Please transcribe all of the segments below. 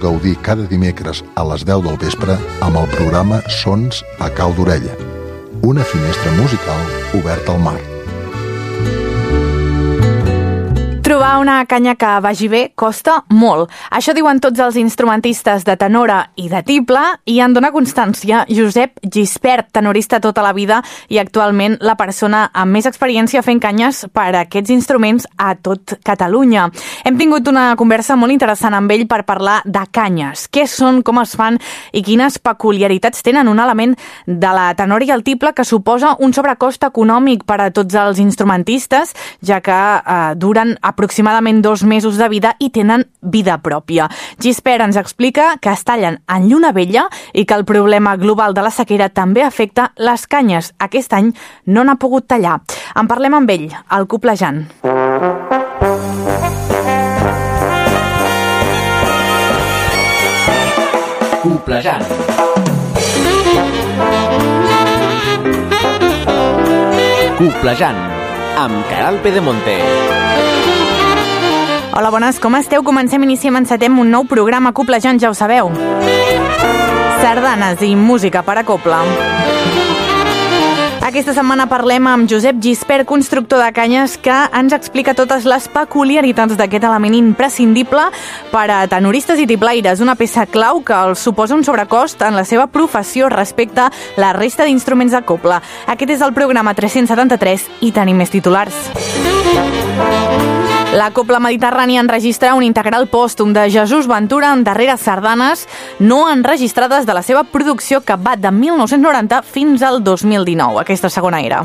gaudir cada dimecres a les 10 del vespre amb el programa Sons a cau d'orella. Una finestra musical oberta al mar. Trobar una canya que vagi bé costa molt. Això diuen tots els instrumentistes de tenora i de tible i en dona constància Josep Gispert, tenorista tota la vida i actualment la persona amb més experiència fent canyes per a aquests instruments a tot Catalunya. Hem tingut una conversa molt interessant amb ell per parlar de canyes, què són, com es fan i quines peculiaritats tenen un element de la tenora i el tible que suposa un sobrecost econòmic per a tots els instrumentistes, ja que eh, duren aproximadament aproximadament dos mesos de vida i tenen vida pròpia. Gisper ens explica que es tallen en lluna vella i que el problema global de la sequera també afecta les canyes. Aquest any no n'ha pogut tallar. En parlem amb ell, el Coplejant. Coplejant. Coplejant, amb Caral Pedemonte. Hola, bones, com esteu? Comencem, iniciem, encetem un nou programa Coplejant, ja ho sabeu. Sardanes i música per a Copla. Aquesta setmana parlem amb Josep Gispert, constructor de canyes, que ens explica totes les peculiaritats d'aquest element imprescindible per a tenoristes i tiplaires, una peça clau que els suposa un sobrecost en la seva professió respecte a la resta d'instruments de copla. Aquest és el programa 373 i tenim més titulars. La Copla Mediterrània enregistra un integral pòstum de Jesús Ventura en darreres sardanes no enregistrades de la seva producció que va de 1990 fins al 2019, aquesta segona era.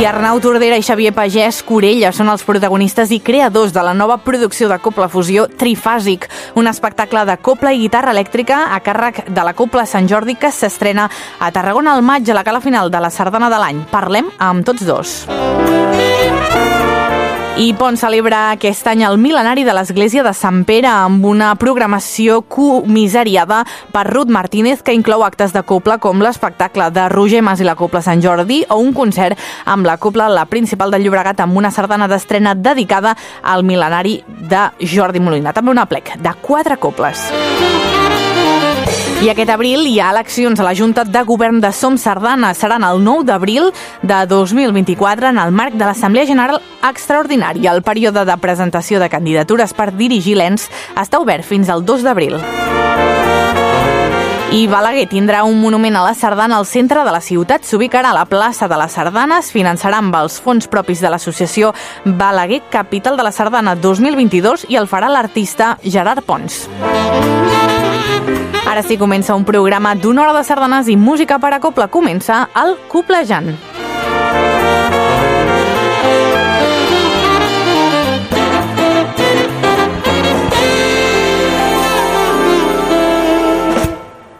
I Arnau Tordera i Xavier Pagès Corella són els protagonistes i creadors de la nova producció de Copla Fusió Trifàsic, un espectacle de copla i guitarra elèctrica a càrrec de la Copla Sant Jordi que s'estrena a Tarragona al maig a la cala final de la sardana de l'any. Parlem amb tots dos. I Pont celebra aquest any el mil·lenari de l'Església de Sant Pere amb una programació comissariada per Ruth Martínez que inclou actes de copla com l'espectacle de Roger Mas i la Copla Sant Jordi o un concert amb la Copla La Principal de Llobregat amb una sardana d'estrena dedicada al mil·lenari de Jordi Molina. També una plec de quatre coples. I aquest abril hi ha eleccions a la Junta de Govern de Som Sardana. Seran el 9 d'abril de 2024 en el marc de l'Assemblea General Extraordinària. El període de presentació de candidatures per dirigir l'ENS està obert fins al 2 d'abril. I Balaguer tindrà un monument a la sardana al centre de la ciutat. S'ubicarà a la plaça de la Sardana. Es finançarà amb els fons propis de l'associació Balaguer Capital de la Sardana 2022 i el farà l'artista Gerard Pons. Ara sí comença un programa d'una hora de sardanes i música per a copla. Comença el Coplejant.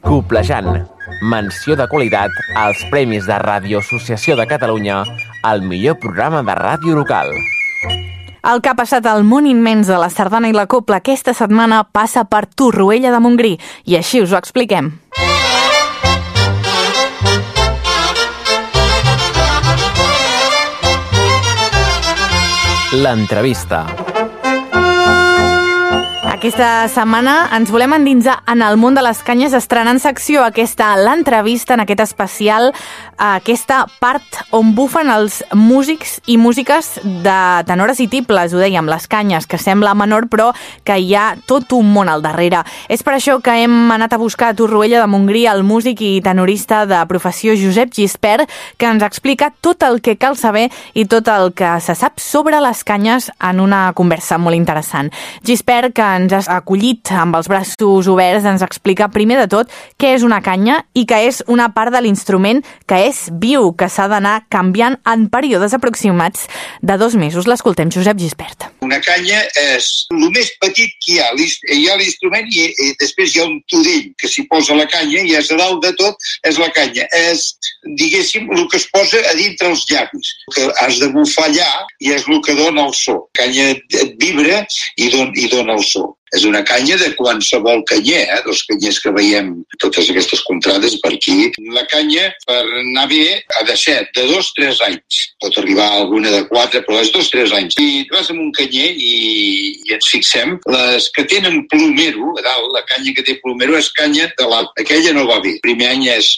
Coplejant. Menció de qualitat als Premis de Ràdio Associació de Catalunya al millor programa de ràdio local. El que ha passat al món immens de la sardana i la copla aquesta setmana passa per Torroella de Montgrí i així us ho expliquem. L'entrevista. Aquesta setmana ens volem endinsar en el món de les canyes estrenant secció aquesta l'entrevista en aquest especial aquesta part on bufen els músics i músiques de tenores i tibles, ho dèiem, les canyes, que sembla menor però que hi ha tot un món al darrere. És per això que hem anat a buscar a Torroella de Montgrí el músic i tenorista de professió Josep Gispert que ens explica tot el que cal saber i tot el que se sap sobre les canyes en una conversa molt interessant. Gispert, que ens ha acollit amb els braços oberts, ens explica primer de tot què és una canya i que és una part de l'instrument que és viu, que s'ha d'anar canviant en períodes aproximats de dos mesos. L'escoltem, Josep Gispert. Una canya és el més petit que hi ha. Hi ha l'instrument i, i després hi ha un tudill que s'hi posa la canya i és a dalt de tot és la canya. És, diguéssim, el que es posa a dintre els llavis. Que has de bufar allà i és el que dona el so. La canya et vibra i, i dona el so. És una canya de qualsevol canyer, eh? dels canyers que veiem totes aquestes contrades per aquí. La canya, per anar bé, ha de ser de dos, tres anys. Pot arribar alguna de quatre, però és dos, tres anys. I vas amb un canyer i, i ens fixem, les que tenen plomero, a dalt, la canya que té plomero és canya de l'alt. Aquella no va bé. El primer any és,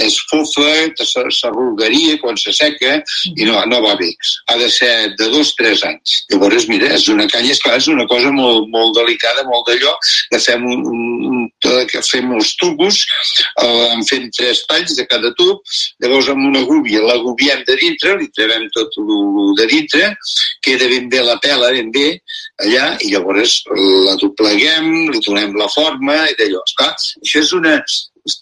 és fofa, s'arrugaria quan se seca i no, no va bé. Ha de ser de dos, tres anys. Llavors, mira, és una canya, esclar, és una cosa molt, molt delicada, molt d'allò, que fem un, que fem els tubos, eh, en fem tres talls de cada tub, llavors amb una gúbia l'agubiem de dintre, li trevem tot el de dintre, queda ben bé la pela, ben bé, allà, i llavors la dobleguem, li donem la forma, i d'allò. Esclar, això és una,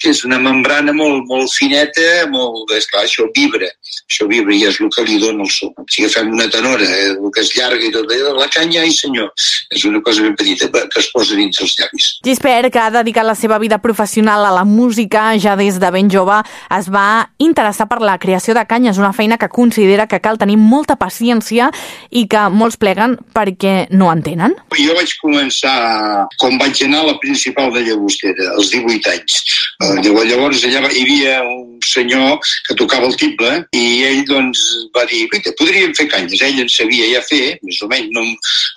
que és una membrana molt, molt fineta, molt, esclar, això vibra, això vibra i és el que li dona el so. Si agafem una tenora, eh, el que és llarga i tot allò, la canya, ai senyor, és una cosa ben petita que es posa dins els llavis. Gispert, que ha dedicat la seva vida professional a la música, ja des de ben jove es va interessar per la creació de canyes, una feina que considera que cal tenir molta paciència i que molts pleguen perquè no entenen. Jo vaig començar, com vaig anar a la principal de Llagostera, als 18 anys Eh, llavors allà hi havia un senyor que tocava el tible i ell doncs va dir, guaita, podríem fer canyes. Ell en sabia ja fer, més o menys no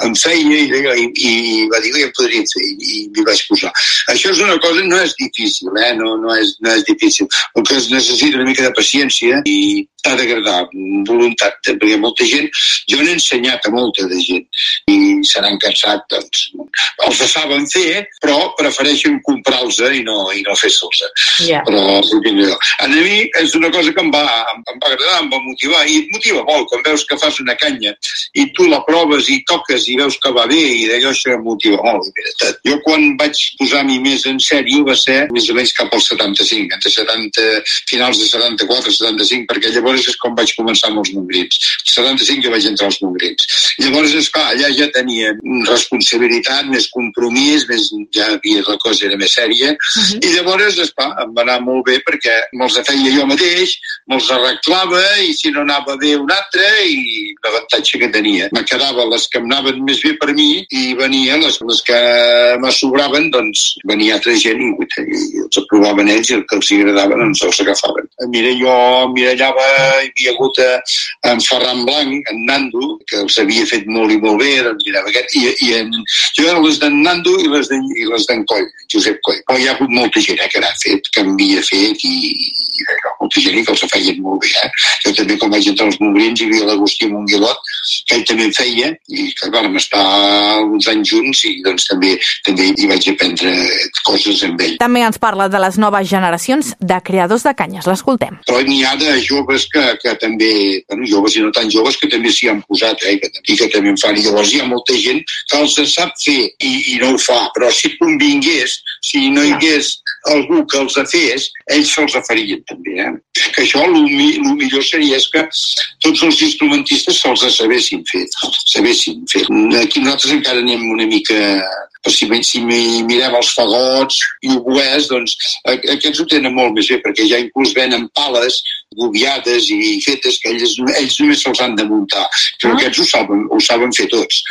em feia i, i, i va dir, ja podríem fer i, i m'hi vaig posar. Això és una cosa, no és difícil, eh? no, no, és, no és difícil. El que es necessita una mica de paciència i t'ha d'agradar, voluntat, perquè molta gent, jo n'he ensenyat a molta de gent i se n'han cansat, doncs, els saben fer, però prefereixen comprar-los i no, i no fer-se'ls. Yeah. Però, a mi és una cosa que em va, em, va agradar, em va motivar, i et motiva molt, quan veus que fas una canya i tu la proves i toques i veus que va bé, i d'allò això em motiva molt. Mira, jo quan vaig posar mi més en sèrio va ser més o menys cap al 75, entre 70, finals de 74 75, perquè llavors és com vaig començar amb els mongrins. El 75 jo vaig entrar als mongrins. Llavors, és clar, allà ja tenia responsabilitat, més compromís, més, ja havia la cosa era més sèria, uh -huh. i llavors, esclar, em va anar molt bé perquè me'ls feia jo mateix, me'ls arreglava i si no anava bé un altre i l'avantatge que tenia. Me quedava les que em anaven més bé per mi i venia les, les que me sobraven, doncs venia altra gent i, i els aprovaven ells i el que els agradava doncs els agafaven. Mira, jo mirallava, hi havia hagut a, en Ferran Blanc, en Nando, que els havia fet molt i molt bé, doncs mirava aquest, i, i en, jo era les d'en Nando i les d'en Coll, Josep Coll. Però hi ha hagut molta gent eh, que n'ha fet, que m'havia fet i, i allò, molta gent que els feien molt bé. Eh? Jo també, com vaig entrar als Mobrins, hi havia l'Agustí Monguilot, que ell també feia, i que vam estar uns anys junts i doncs també també hi vaig aprendre coses amb ell. També ens parla de les noves generacions de creadors de canyes. L'escoltem. Però n'hi ha de joves que, que també, bueno, joves i no tan joves, que també s'hi han posat, eh, que, i que també en fan. I llavors hi ha molta gent que els sap fer i, i no ho fa, però si convingués, si no hi hagués algú que els fes, ells se'ls farien també. Eh? Que això el, el millor seria és que tots els instrumentistes se'ls sabessin fer, sabessin fer. Aquí nosaltres encara anem una mica però si, si mirem els fagots i oboès, doncs aquests ho tenen molt més bé, perquè ja inclús venen pales gobiades i fetes que ells, ells només se'ls han de muntar. Però ah. aquests ho saben, ho saben fer tots.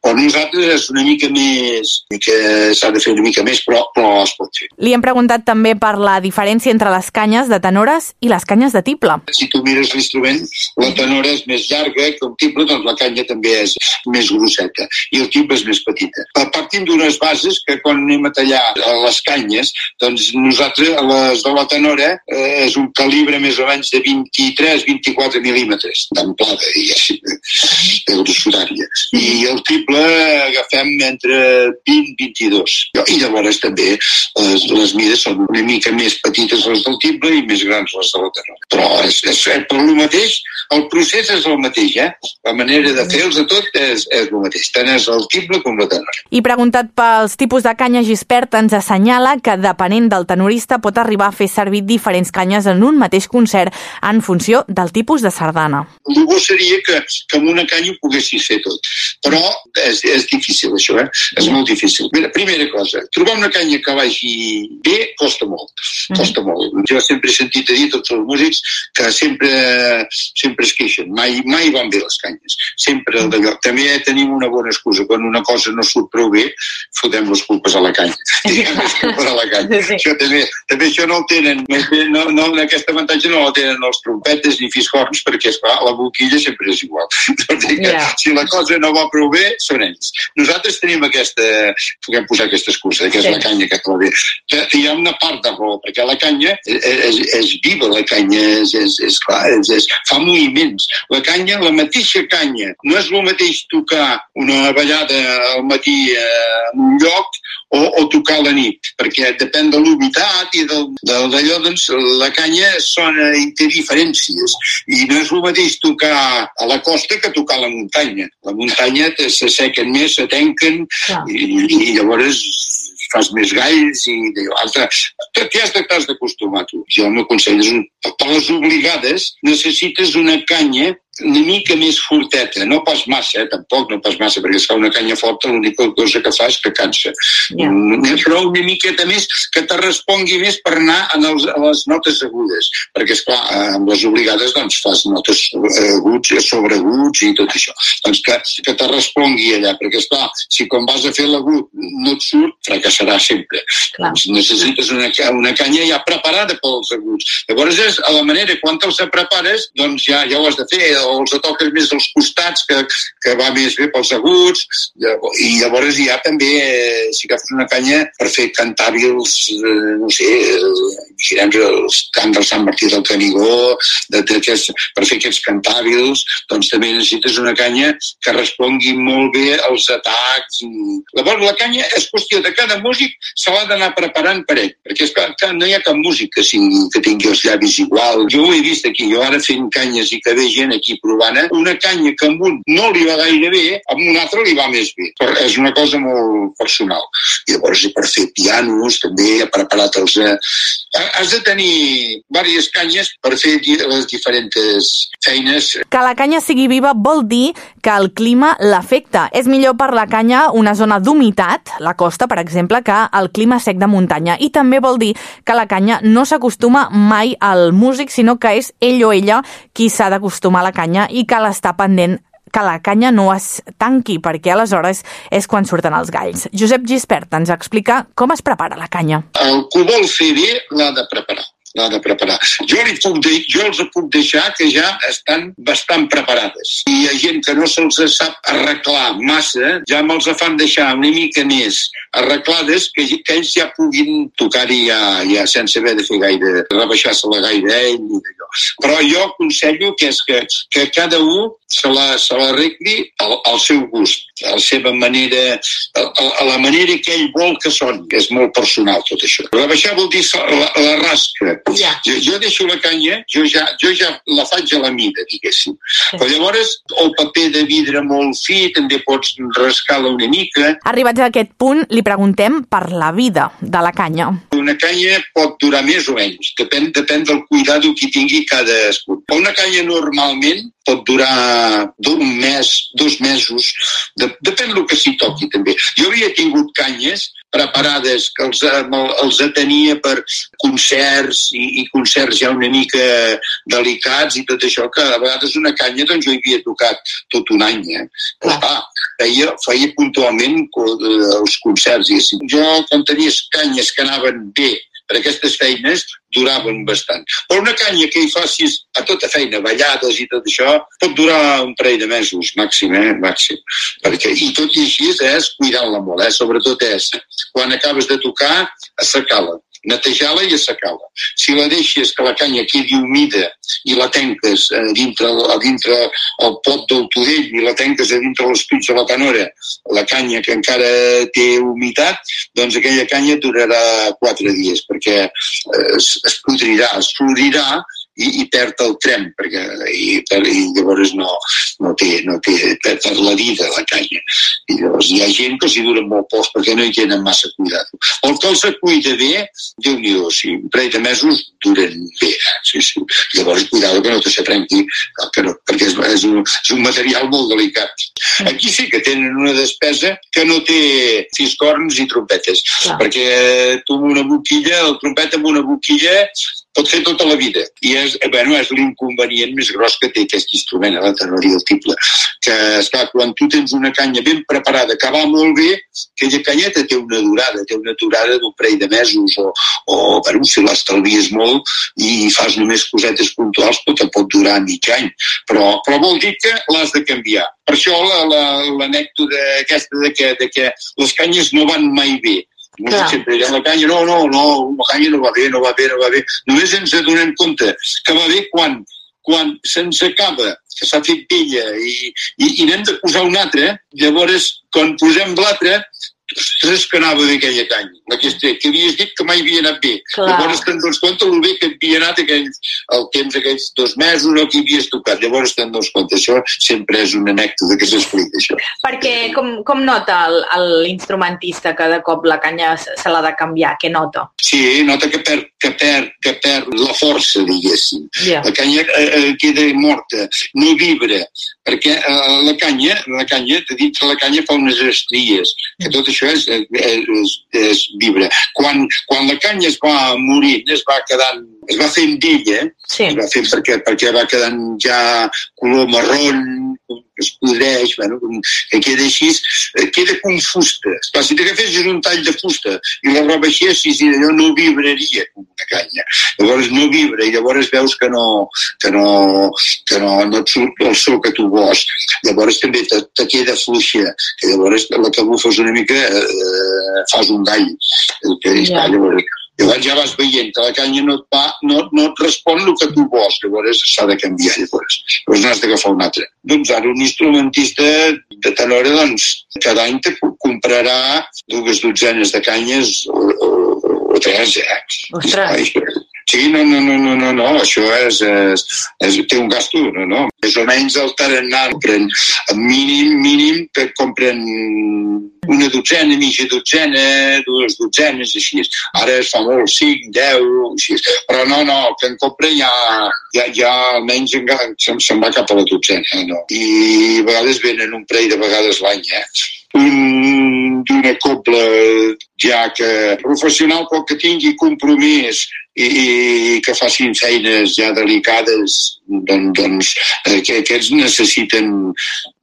Però nosaltres és una mica més, que s'ha de fer una mica més, però, però es pot fer. Li hem preguntat també per la diferència entre les canyes de tenores i les canyes de tible. Si tu mires l'instrument, la tenora és més llarga que el tible, doncs la canya també és més grosseta i el tible és més petita. Partint d'unes bases que quan anem a tallar les canyes, doncs nosaltres, les de la tenora, eh, és un calibre més o menys de 23-24 mil·límetres d'amplada, diguéssim, de grossudària. I el triple agafem entre 20-22. I llavors també les, les mides són una mica més petites les del triple i més grans les de la tenora. Però és, és, és per el mateix, el procés és el mateix, eh? La manera de fer-los a tot és, és el mateix, tant és el triple com la tenora. I preguntat pels tipus de canya Gispert ens assenyala que depenent del tenorista pot arribar a fer servir diferents canyes en un mateix concert en funció del tipus de sardana. El bo seria que, que amb una canya ho poguessis fer tot, però és, és difícil això, eh? és molt difícil. Mira, primera cosa, trobar una canya que vagi bé costa molt, costa mm. molt. Jo sempre he sentit a dir tots els músics que sempre, sempre es queixen, mai, mai van bé les canyes, sempre d'allò. També tenim una bona excusa, quan una cosa no surt prou bé, fotem les culpes a la canya. A la canya. Sí. Això també, també això no ho tenen, no, no, aquest avantatge no el tenen els trompetes ni fiscorns, perquè, esclar, la boquilla sempre és igual. yeah. Si la cosa no va prou bé, són ells. Nosaltres tenim aquesta, puguem posar aquesta excusa, que és sí. la canya que va bé. Hi ha una part de raó, perquè la canya és, és, és viva, la canya és, és, és clar, és, és, fa moviments. La canya, la mateixa canya, no és el mateix tocar una ballada al matí eh, en un lloc o, o tocar a la nit, perquè depèn de l'humitat i d'allò, doncs, la canya sona i té diferències. I no és el mateix tocar a la costa que tocar a la muntanya. La muntanya s'assequen més, s'atenquen i, i llavors fas més galls i altre. T'hi has d'acostumar tu. Jo el meu consell és un, per les obligades necessites una canya una mica més forteta, no pas massa, eh? tampoc no pas massa, perquè es fa una canya forta, l'única cosa que fa és que cansa. Yeah. Mm, però una miqueta més que te respongui més per anar en els, a les notes agudes, perquè, és clar amb les obligades doncs, fas notes aguts, sobreaguts i tot això. Doncs que, que te respongui allà, perquè, és clar si quan vas a fer l'agut no et surt, fracassarà sempre. Clar. Doncs necessites una, una canya ja preparada pels aguts. Llavors, és a la manera, quan te'ls prepares, doncs ja, ja ho has de fer, o els toques més als costats, que, que va més bé pels aguts, i llavors ja també, eh, si agafes una canya per fer cantàbils, eh, no sé, girem els cants del Sant Martí del Canigó, de, de, aquest, per fer aquests cantàbils, doncs també necessites una canya que respongui molt bé als atacs. Llavors la canya és qüestió de cada músic se l'ha d'anar preparant per ell, perquè és que no hi ha cap músic que, sigui, que tingui els llavis igual. Jo ho he vist aquí, jo ara fent canyes i que ve gent aquí provant, eh? una canya que amb un no li va gaire bé, amb un altre li va més bé. Però és una cosa molt personal. I llavors per fer pianos també he preparat els... Eh, has de tenir diverses canyes per fer les diferents feines. Que la canya sigui viva vol dir que el clima l'afecta. És millor per la canya una zona d'humitat, la costa, per exemple, que el clima sec de muntanya. I també vol dir que la canya no s'acostuma mai al músic, sinó que és ell o ella qui s'ha d'acostumar a la canya i cal estar pendent que la canya no es tanqui, perquè aleshores és quan surten els galls. Josep Gispert ens explica com es prepara la canya. El que vol fer l'ha de preparar l'ha de preparar. Jo, li puc de, jo els puc deixar que ja estan bastant preparades. I hi ha gent que no se'ls sap arreglar massa, ja me'ls fan deixar una mica més arreglades que, que ells ja puguin tocar-hi ja, ja sense haver de fer gaire, rebaixar-se-la gaire ell i d'allò. Però jo aconsello que és que, que cada un se l'arregli al, al seu gust, a la seva manera, a, a la manera que ell vol que que és molt personal tot això. Rebaixar vol dir la, la rasca. Ja. Jo, jo deixo la canya, jo ja, jo ja la faig a la mida, diguéssim. Però llavors el paper de vidre molt fi també pots rascar-la una mica. Arribats a aquest punt, li preguntem per la vida de la canya. Una canya pot durar més o menys, depèn, depèn del cuidado que tingui cadascú. Una canya normalment pot durar d'un mes, dos mesos, de, depèn del que s'hi toqui també. Jo havia tingut canyes preparades que els, els atenia per concerts i, i concerts ja una mica delicats i tot això, que a vegades una canya doncs jo hi havia tocat tot un any. Eh? Però, ah, feia, feia puntualment els concerts. I jo, quan tenia canyes que anaven bé per aquestes feines duraven bastant. Però una canya que hi facis a tota feina, ballades i tot això, pot durar un parell de mesos, màxim, eh? Màxim. Perquè, I tot i així és cuidant-la molt, eh? Sobretot és, quan acabes de tocar, assecar-la netejar-la i assecar-la. Si la deixes que la canya quedi humida i la tenques a dintre, a dintre el pot del tudell i la tenques a dintre l'estuig de la canora, la canya que encara té humitat, doncs aquella canya durarà quatre dies perquè es, es podrirà, es florirà i, i perd el trem, perquè i, i llavors no, no té, no té, perd la vida la canya. I llavors hi ha gent que s'hi dura molt pocs perquè no hi tenen massa cuidat. El que els cuida bé, déu nhi si un parell de mesos duren bé. Eh? Sí, sí. Llavors, cuidado que no te s'aprenqui, que no, perquè és, és, un, és un material molt delicat. Aquí sí que tenen una despesa que no té fiscorns i trompetes, Clar. perquè tu amb una boquilla, el trompet amb una boquilla pot fer tota la vida. I és, bueno, és l'inconvenient més gros que té aquest instrument, eh, la tenoria del tiple. Que, esclar, quan tu tens una canya ben preparada, que va molt bé, aquella canyeta té una durada, té una durada d'un parell de mesos, o, o bueno, si l'estalvies molt i fas només cosetes puntuals, pot, pot durar mig any. Però, però vol dir que l'has de canviar. Per això l'anècdota la, la, aquesta de que, de que les canyes no van mai bé no sé, sempre direm la canya, no, no, no, la canya no va bé, no va bé, no va bé. Només ens adonem compte que va bé quan, quan se'ns acaba, que s'ha fet vella i, i, i n'hem de posar una altra, llavors, quan posem l'altra, ostres, que anava bé aquella canya, aquesta, que havies dit que mai havia anat bé. Clar. Llavors te'n dones compte el bé que havia anat aquells, el temps aquells dos mesos o que havies tocat. Llavors te'n dones compte. Això sempre és una anècdota que s'explica, això. Perquè com, com nota l'instrumentista que de cop la canya se l'ha de canviar? Què nota? Sí, nota que perd, que perd, que perd la força, diguéssim. Yeah. La canya eh, eh, queda morta, no vibra, perquè eh, la canya, la canya, de dintre la canya fa unes estries, que tot això és, és, és vibra. Quan, quan la canya es va morint, es va quedant, es va fent d'ella, sí. es va fent perquè, perquè va quedant ja color marron, que es podreix, bueno, que queda així, eh, queda com fusta. Esclar, si t'agafessis un tall de fusta i la rebaixessis i d'allò no vibraria com una canya. Llavors no vibra i llavors veus que no, que no, que no, no et surt el so que tu vols. Llavors també te, te queda fluixa, que llavors la que bufes una mica eh, fas un gall. El que, yeah. llavors, Llavors ja vas veient que la canya no et, va, no, no et respon el que tu vols, llavors s'ha de canviar, llavors. Llavors n'has d'agafar un altre. Doncs ara un instrumentista de tenora, doncs, cada any te comprarà dues dotzenes de canyes o, o, o tres, eh? Ostres! Sí, no, no, no, no, no, no. això és, és, és, té un gasto, no, no. Més o menys el tarannà compren, mínim, mínim, que compren una dotzena, mitja dotzena, dues dotzenes, així. Ara es fa molt, cinc, deu, així. Però no, no, que en compra ja, ja, ja almenys se'n se va cap a la dotzena, no. I a vegades venen un parell de vegades l'any, eh? un d'una copla ja que professional però que tingui compromís i, que facin feines ja delicades, doncs, doncs eh, que aquests necessiten,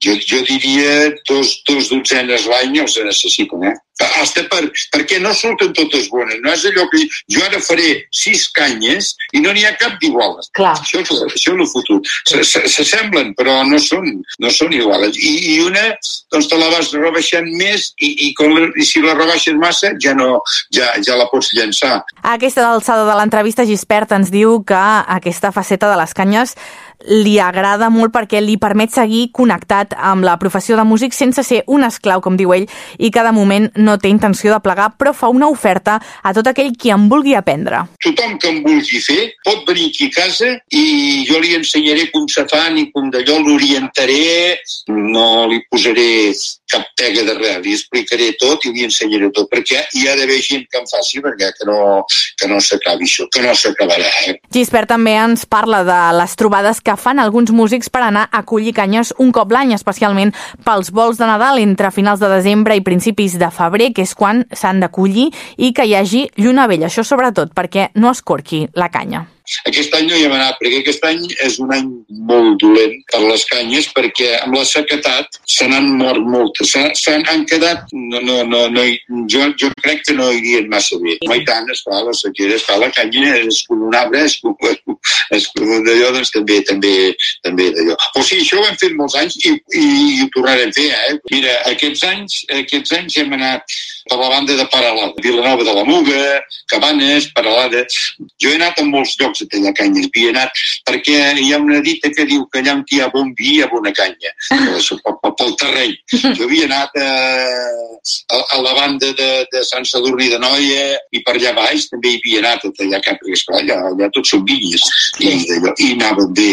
jo, jo diria, dos, dos dotzenes l'any els necessiten, eh? Hasta per, perquè no surten totes bones. No és allò que jo ara faré sis canyes i no n'hi ha cap d'igual. Això, això és el futur. S'assemblen, però no són, no són iguals. I, I una, doncs te la vas rebaixant més i, i, com, i si la rebaixes massa ja no, ja, ja la pots llançar. A aquesta alçada de l'entrevista, Gispert ens diu que aquesta faceta de les canyes li agrada molt perquè li permet seguir connectat amb la professió de músic sense ser un esclau, com diu ell, i cada moment no té intenció de plegar, però fa una oferta a tot aquell qui en vulgui aprendre. Tothom que en vulgui fer pot venir aquí a casa i jo li ensenyaré com se fan i com d'allò l'orientaré, no li posaré cap pega de res, li explicaré tot i li ensenyaré tot, perquè hi ha d'haver gent que em faci perquè que no, que no s'acabi això, que no s'acabarà. Eh? Gispert també ens parla de les trobades que fan alguns músics per anar a collir canyes un cop l'any, especialment pels vols de Nadal entre finals de desembre i principis de febrer, que és quan s'han de collir i que hi hagi lluna vella, això sobretot perquè no es corqui la canya. Aquest any no hi hem anat, perquè aquest any és un any molt dolent per les canyes, perquè amb la sequetat se n'han mort moltes. Se n'han quedat... No, no, no, no, jo, jo crec que no irien massa bé. Mai tant, esclar, la sequera, esclar, la canya és com un arbre, és com, és com d'allò, doncs també, també, també d'allò. O sigui, això ho hem fet molts anys i, i, i ho tornarem a fer, eh? Mira, aquests anys, aquests anys hem anat per la banda de Paralada, Vilanova de la Muga, Cabanes, Paralada. Jo he anat a molts llocs de Tallacanyes, havia anat, perquè hi ha una dita que diu que allà on hi ha bon vi hi ha bona canya, pel terreny. Jo havia anat a, a, a la banda de, de Sant Sadurní de Noia i per allà baix també hi havia anat a tallar cap, perquè esclar, allà, allà tots són vinyes i, i anaven bé,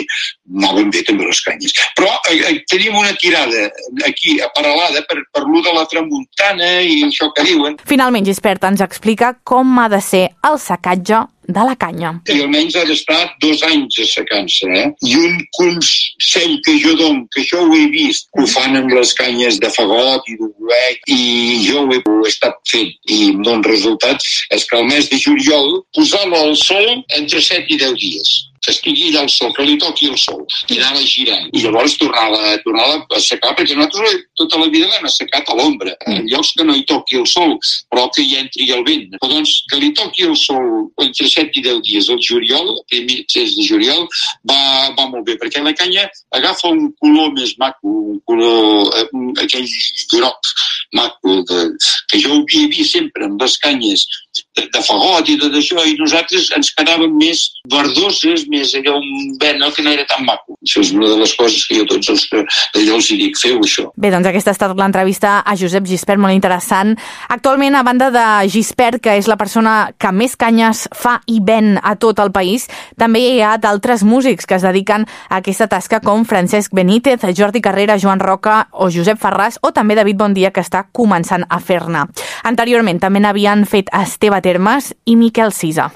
anaven bé també les canyes. Però eh, eh tenim una tirada aquí a Paralada per, per lo de la tramuntana i això que diuen. Finalment, Gispert ens explica com ha de ser el secatge de la canya. I almenys ha d'estar dos anys assecant-se. Eh? I un consell que jo dono, que això ho he vist, ho fan amb les canyes de fagot i d'uruec, i jo ho he, ho he estat fent i em dono resultats, és que al mes de juliol posar-lo al sol entre 7 i 10 dies que estigui allà al sol, que li toqui el sol, i anar-la girant. I llavors tornar-la tornar a assecar, perquè nosaltres tota la vida l'hem assecat a l'ombra, en llocs que no hi toqui el sol, però que hi entri el vent. Però doncs que li toqui el sol entre 7 i 10 dies, el juliol, primer de juliol, va, va molt bé, perquè la canya agafa un color més maco, un color, eh, aquell groc maco, de, que jo ho havia vist sempre amb les canyes de, fagot i tot això, i nosaltres ens quedàvem més verdoses, més allò, un vent que no era tan maco. Això és una de les coses que jo tots els allò els dic, feu això. Bé, doncs aquesta ha estat l'entrevista a Josep Gispert, molt interessant. Actualment, a banda de Gispert, que és la persona que més canyes fa i ven a tot el país, també hi ha d'altres músics que es dediquen a aquesta tasca com Francesc Benítez, Jordi Carrera, Joan Roca o Josep Ferràs o també David Bondia, que està començant a fer-ne. Anteriorment també n'havien fet Esteve Termes i Miquel Sisa.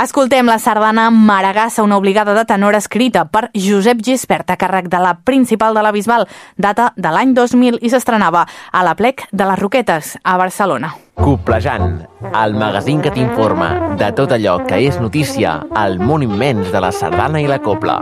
Escoltem la sardana Maragassa, una obligada de tenor escrita per Josep Gispert a càrrec de la principal de la Bisbal, data de l'any 2000 i s'estrenava a la plec de les Roquetes, a Barcelona. Coplejant, el magazín que t'informa de tot allò que és notícia al món immens de la sardana i la copla.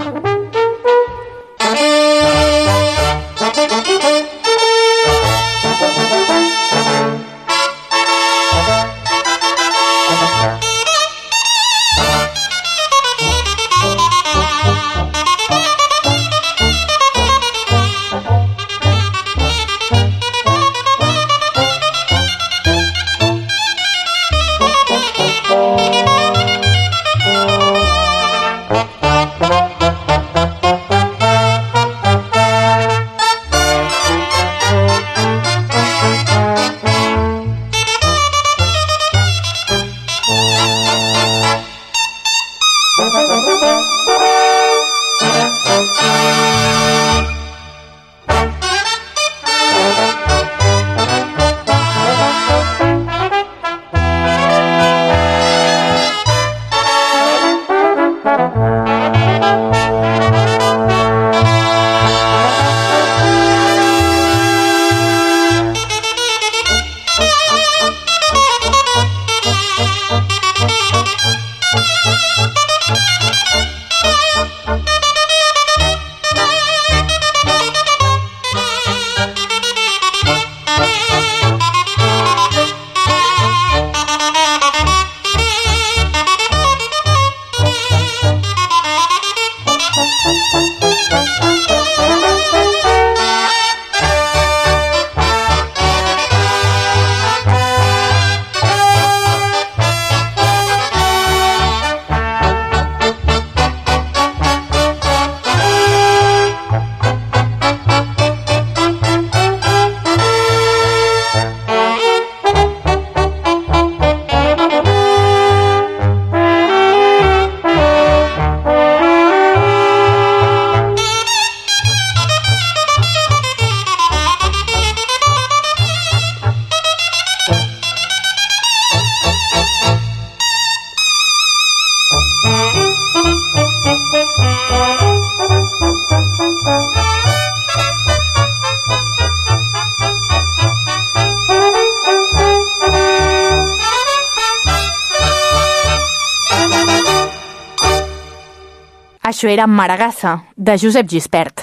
Això era Maragassa, de Josep Gispert.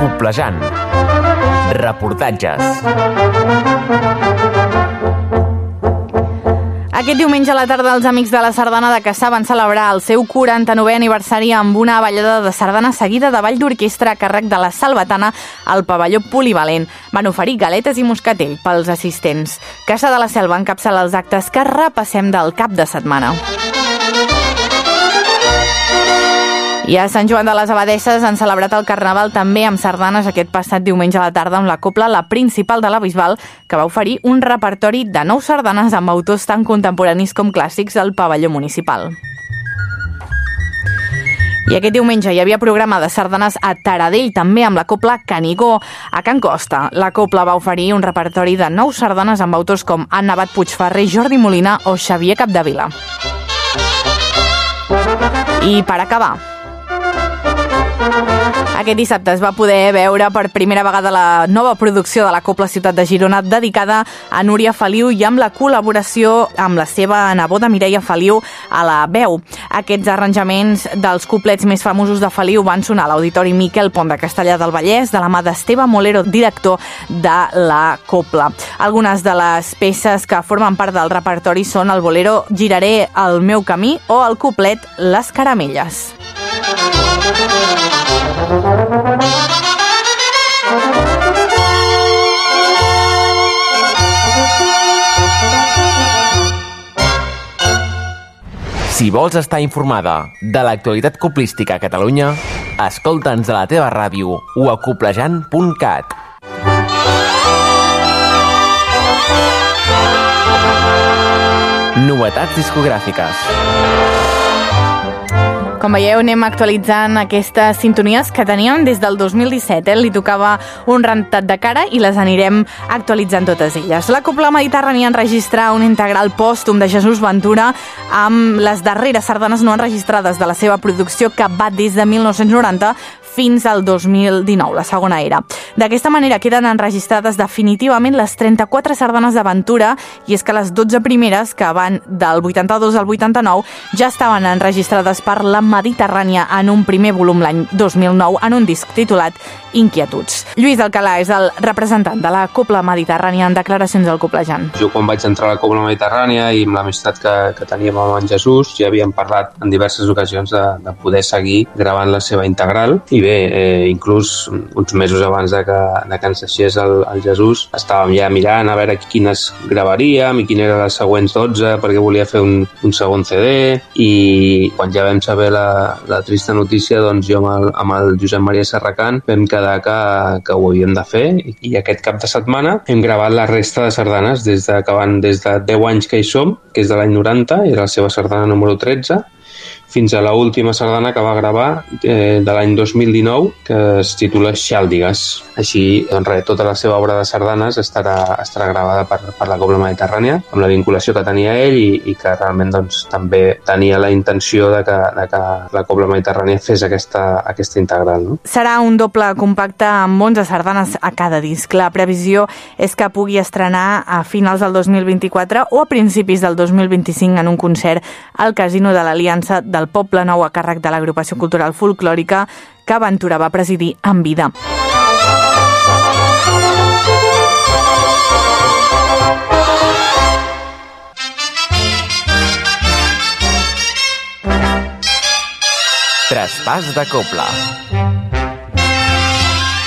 Coplejant. Reportatges. Aquest diumenge a la tarda els Amics de la Sardana de Caçà van celebrar el seu 49è aniversari amb una ballada de sardana seguida de ball d'orquestra a càrrec de la Salvatana al pavelló polivalent. Van oferir galetes i moscatell pels assistents. Caça de la Selva encapçala els actes que repassem del cap de setmana. I a Sant Joan de les Abadesses han celebrat el Carnaval també amb sardanes aquest passat diumenge a la tarda amb la copla La Principal de la Bisbal, que va oferir un repertori de nou sardanes amb autors tan contemporanis com clàssics al pavelló municipal. I aquest diumenge hi havia programa de sardanes a Taradell, també amb la Copla Canigó. A Can Costa, la Copla va oferir un repertori de nou sardanes amb autors com Anna Bat Puigferrer, Jordi Molina o Xavier Capdevila. I per acabar, aquest dissabte es va poder veure per primera vegada la nova producció de la Copla Ciutat de Girona dedicada a Núria Feliu i amb la col·laboració amb la seva neboda Mireia Feliu a la veu. Aquests arranjaments dels couplets més famosos de Feliu van sonar a l'Auditori Miquel Pont de Castellà del Vallès de la mà d'Esteve Molero, director de la Copla. Algunes de les peces que formen part del repertori són el bolero Giraré el meu camí o el couplet Les caramelles. Si vols estar informada de l'actualitat coplística a Catalunya, escolta'ns a la teva ràdio o a coplejant.cat. Novetats discogràfiques. Com veieu, anem actualitzant aquestes sintonies que teníem des del 2017. Eh? Li tocava un rentat de cara i les anirem actualitzant totes elles. La Copla Mediterrània enregistra un integral pòstum de Jesús Ventura amb les darreres sardanes no enregistrades de la seva producció que va des de 1990 fins al 2019, la segona era. D'aquesta manera queden enregistrades definitivament les 34 sardanes d'aventura i és que les 12 primeres, que van del 82 al 89, ja estaven enregistrades per la Mediterrània en un primer volum l'any 2009 en un disc titulat Inquietuds. Lluís Alcalà és el representant de la Copla Mediterrània en declaracions al Coplejant. Jo quan vaig entrar a la Copla Mediterrània i amb l'amistat que, que teníem amb en Jesús ja havíem parlat en diverses ocasions de, de poder seguir gravant la seva integral i bé, eh, inclús uns mesos abans de que, de que ens deixés el, el Jesús estàvem ja mirant a veure quines gravaríem i quin eren les següents 12 perquè volia fer un, un segon CD i quan ja vam saber la, la trista notícia doncs jo amb el, amb el Josep Maria Serracant vam quedar que, que ho havíem de fer i aquest cap de setmana hem gravat la resta de sardanes des de que van des de 10 anys que hi som, que és de l'any 90, és la seva sardana número 13, fins a l'última última sardana que va gravar eh, de l'any 2019 que es titula Xàldigues. Així, doncs res, tota la seva obra de sardanes estarà, estarà gravada per, per la Cobla Mediterrània amb la vinculació que tenia ell i, i que realment doncs, també tenia la intenció de que, de que la Cobla Mediterrània fes aquesta, aquesta integral. No? Serà un doble compacte amb 11 sardanes a cada disc. La previsió és que pugui estrenar a finals del 2024 o a principis del 2025 en un concert al Casino de l'Aliança del Poble Nou a càrrec de l'agrupació cultural folclòrica que Ventura va presidir en vida. Traspàs de Copla.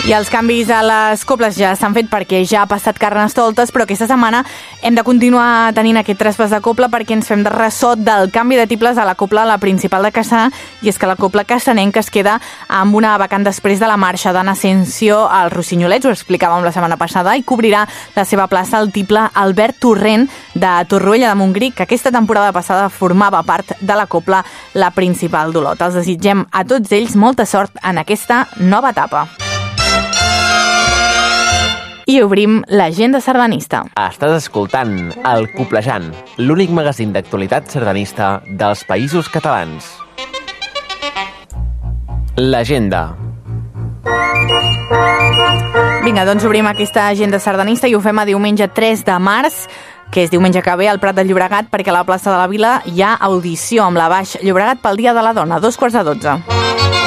I els canvis a les coples ja s'han fet perquè ja ha passat Carnestoltes, però aquesta setmana hem de continuar tenint aquest traspàs de copla perquè ens fem de ressò del canvi de tibles a la copla la principal de Caçà, i és que la copla caçanenca es queda amb una vacant després de la marxa d'Anna Asensio al Rossinyolets, ho explicàvem la setmana passada, i cobrirà la seva plaça el tiple Albert Torrent de Torroella de Montgrí, que aquesta temporada passada formava part de la copla la principal d'Olot. Els desitgem a tots ells molta sort en aquesta nova etapa i obrim l'agenda sardanista. Estàs escoltant El Coplejant, l'únic magazín d'actualitat sardanista dels països catalans. L'agenda. Vinga, doncs obrim aquesta agenda sardanista i ho fem a diumenge 3 de març que és diumenge que ve al Prat de Llobregat perquè a la plaça de la Vila hi ha audició amb la Baix Llobregat pel Dia de la Dona, dos quarts de dotze.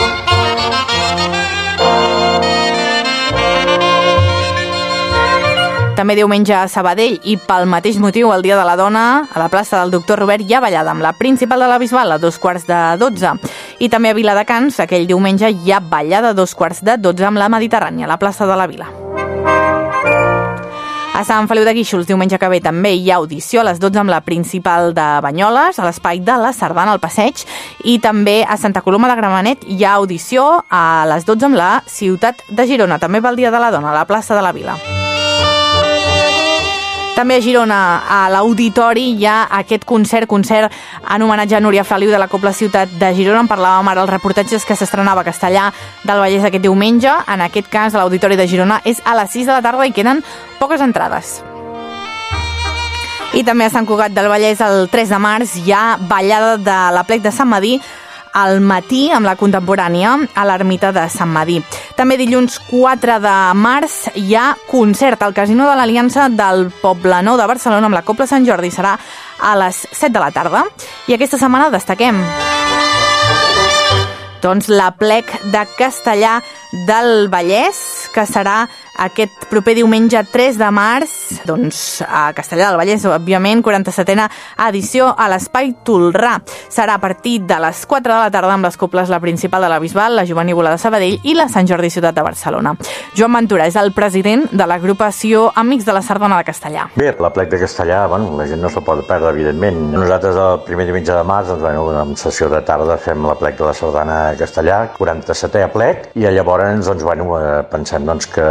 També diumenge a Sabadell i pel mateix motiu el Dia de la Dona a la plaça del Doctor Robert hi ha ballada amb la principal de la Bisbal a dos quarts de dotze. I també a Viladecans aquell diumenge hi ha ballada a dos quarts de dotze amb la Mediterrània a la plaça de la Vila. A Sant Feliu de Guíxols, diumenge que ve, també hi ha audició a les 12 amb la principal de Banyoles, a l'espai de la Sardana al Passeig, i també a Santa Coloma de Gramenet hi ha audició a les 12 amb la ciutat de Girona, també pel Dia de la Dona, a la plaça de la Vila. També a Girona, a l'Auditori, hi ha aquest concert, concert en homenatge a Núria Feliu de la Copla Ciutat de Girona. En parlàvem ara els reportatges que s'estrenava a Castellà del Vallès aquest diumenge. En aquest cas, l'Auditori de Girona és a les 6 de la tarda i queden poques entrades. I també a Sant Cugat del Vallès el 3 de març hi ha ballada de la plec de Sant Madí al matí amb la contemporània a l'ermita de Sant Madí. També dilluns 4 de març hi ha concert al Casino de l'Aliança del Poblenou de Barcelona amb la Copla Sant Jordi. Serà a les 7 de la tarda. I aquesta setmana destaquem doncs la plec de Castellà del Vallès, que serà aquest proper diumenge 3 de març, doncs a Castellà del Vallès, òbviament, 47a edició a l'Espai Tolrà. Serà a partir de les 4 de la tarda amb les coples la principal de la Bisbal, la Jovenívola de Sabadell i la Sant Jordi Ciutat de Barcelona. Joan Ventura és el president de l'agrupació Amics de la Sardana de Castellà. Bé, la plec de Castellà, bueno, la gent no se pot perdre, evidentment. Nosaltres el primer diumenge de març, doncs, bueno, en sessió de tarda fem la plec de la Sardana de Castellà, 47è plec, i llavors, doncs, bueno, eh, pensem doncs, que,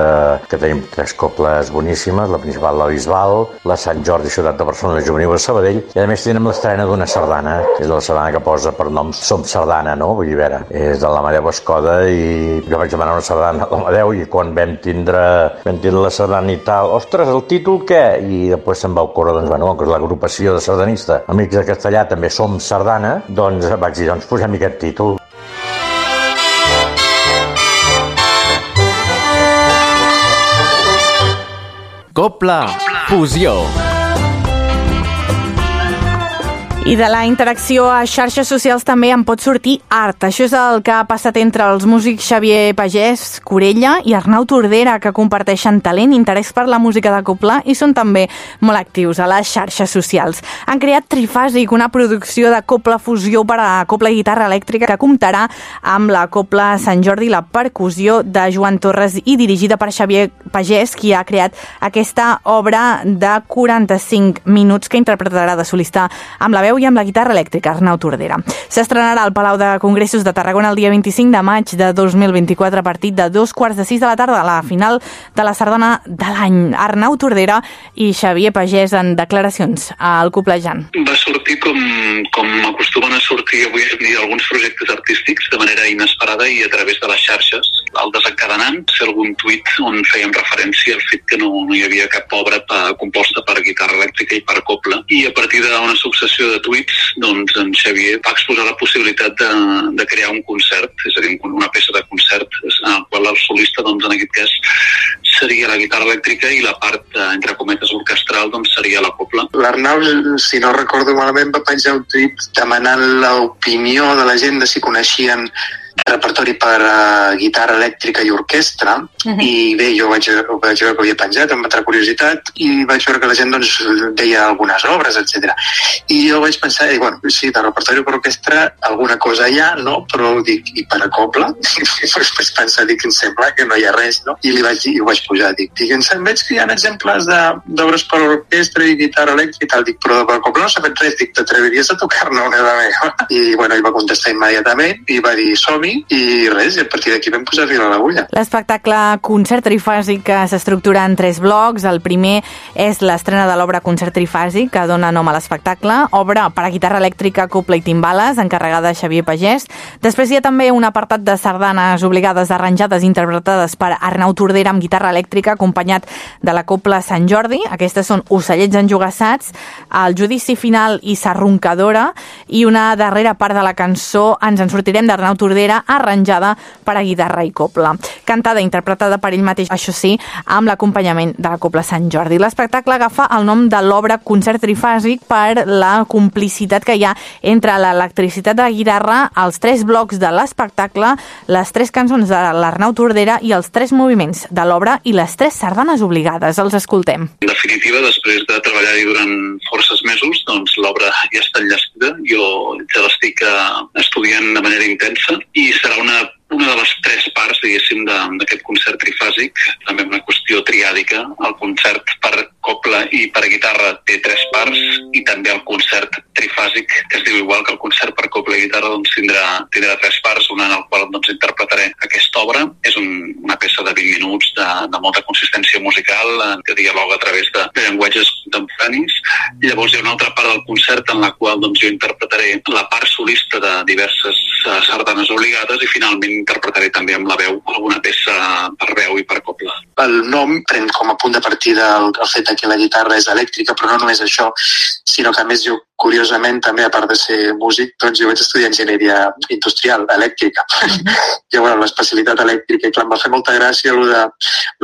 que tenim tres coples boníssimes, la principal, la Bisbal, la Sant Jordi, Ciutat de Barcelona, la Juvenil de Sabadell, i a més tenim l'estrena d'una sardana, que és la sardana que posa per nom Som Sardana, no? Vull dir, veure, és de l'Amadeu Escoda i jo vaig demanar una sardana a l'Amadeu i quan vam tindre, vam tindre la sardana i tal, ostres, el títol què? I després se'm va ocórrer, doncs, bueno, que l'agrupació de sardanista, Amics de Castellà, també som sardana, doncs vaig dir, doncs posem aquest títol. Copla, fusió. I de la interacció a xarxes socials també en pot sortir art. Això és el que ha passat entre els músics Xavier Pagès, Corella i Arnau Tordera, que comparteixen talent, interès per la música de Copla i són també molt actius a les xarxes socials. Han creat Trifàsic, una producció de Copla Fusió per a Copla i Guitarra Elèctrica que comptarà amb la Copla Sant Jordi i la percussió de Joan Torres i dirigida per Xavier Pagès, qui ha creat aquesta obra de 45 minuts que interpretarà de solista amb la veu veu i amb la guitarra elèctrica, Arnau Tordera. S'estrenarà al Palau de Congressos de Tarragona el dia 25 de maig de 2024 a partir de dos quarts de sis de la tarda a la final de la sardana de l'any. Arnau Tordera i Xavier Pagès en declaracions al Coplejant. Va sortir com, com acostumen a sortir avui dia alguns projectes artístics de manera inesperada i a través de les xarxes. El desencadenant ser algun tuit on fèiem referència al fet que no, no hi havia cap obra pa, composta per guitarra elèctrica i per coble i a partir d'una successió de tuits, doncs en Xavier va exposar la possibilitat de, de crear un concert, és a dir, una peça de concert en el qual el solista, doncs en aquest cas, seria la guitarra elèctrica i la part, eh, entre cometes, orquestral, doncs seria la copla. L'Arnau, si no recordo malament, va penjar un tuit demanant l'opinió de la gent de si coneixien repertori per a guitarra elèctrica i orquestra uh -huh. i bé, jo vaig, vaig veure que havia penjat amb altra curiositat i vaig veure que la gent doncs, deia algunes obres, etc. I jo vaig pensar, i, bueno, sí, de repertori per orquestra alguna cosa hi ha, no? però dic, i per a cobla? vaig pensar, dic, em sembla que no hi ha res, no? I li vaig dir, i ho vaig pujar, dic, dic em veig que hi ha exemples d'obres per orquestra i guitarra elèctrica i tal, dic, però per cobla no s'ha fet res, dic, t'atreviries a tocar-ne una de meva? I bueno, ell va contestar immediatament i va dir, som -hi, i res, i a partir d'aquí vam posar fil a l'agulla. L'espectacle Concert Trifàsic que s'estructura en tres blocs. El primer és l'estrena de l'obra Concert Trifàsic, que dona nom a l'espectacle, obra per a guitarra elèctrica, copla i timbales, encarregada de Xavier Pagès. Després hi ha també un apartat de sardanes obligades arranjades interpretades per Arnau Tordera amb guitarra elèctrica, acompanyat de la copla Sant Jordi. Aquestes són Ocellets enjugassats, El judici final i Sarroncadora, i una darrera part de la cançó Ens en sortirem d'Arnau Tordera arranjada per a guitarra i copla. Cantada i interpretada per ell mateix, això sí, amb l'acompanyament de la Copla Sant Jordi. L'espectacle agafa el nom de l'obra Concert Trifàsic per la complicitat que hi ha entre l'electricitat de la guitarra, els tres blocs de l'espectacle, les tres cançons de l'Arnau Tordera i els tres moviments de l'obra i les tres sardanes obligades. Els escoltem. En definitiva, després de treballar-hi durant forces mesos, doncs l'obra ja està enllestida. Jo ja l'estic eh, estudiant de manera intensa serà una, una de les tres parts, diguéssim, d'aquest concert trifàsic, també una qüestió triàdica. El concert per copla i per guitarra té tres parts i també el concert trifàsic, que es diu igual que el concert per copla i guitarra, doncs tindrà, tindrà tres parts, una en la qual doncs, interpretaré aquesta obra. És un, una peça de 20 minuts de, de molta consistència musical, que dialoga a través de, de llenguatges contemporanis. Llavors hi ha una altra part del concert en la qual doncs, jo interpretaré la part solista de diverses sardanes obligades i finalment interpretaré també amb la veu alguna peça per veu i per copla. El nom pren com a punt de partida el, el fet que la guitarra és elèctrica, però no només això, sinó que a més jo curiosament també, a part de ser músic, doncs jo vaig estudiar enginyeria industrial, elèctrica. I bueno, l'especialitat elèctrica, i clar, em va fer molta gràcia lo de,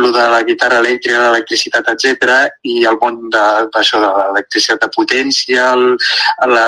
lo de la guitarra elèctrica, l'electricitat, etc i el món d'això de, de l'electricitat de potència, el, la,